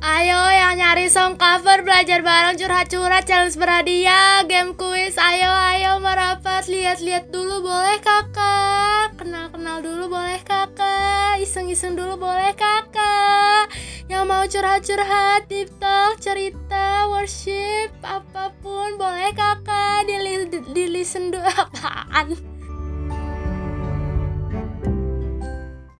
Ayo yang nyari song cover belajar bareng curhat-curhat challenge berhadiah game quiz. Ayo ayo merapat lihat-lihat dulu boleh kakak? Kenal-kenal dulu boleh kakak? Iseng-iseng dulu boleh kakak? Yang mau curhat-curhat TikTok cerita worship apa pun boleh kakak? Di, di, di listen dulu apaan?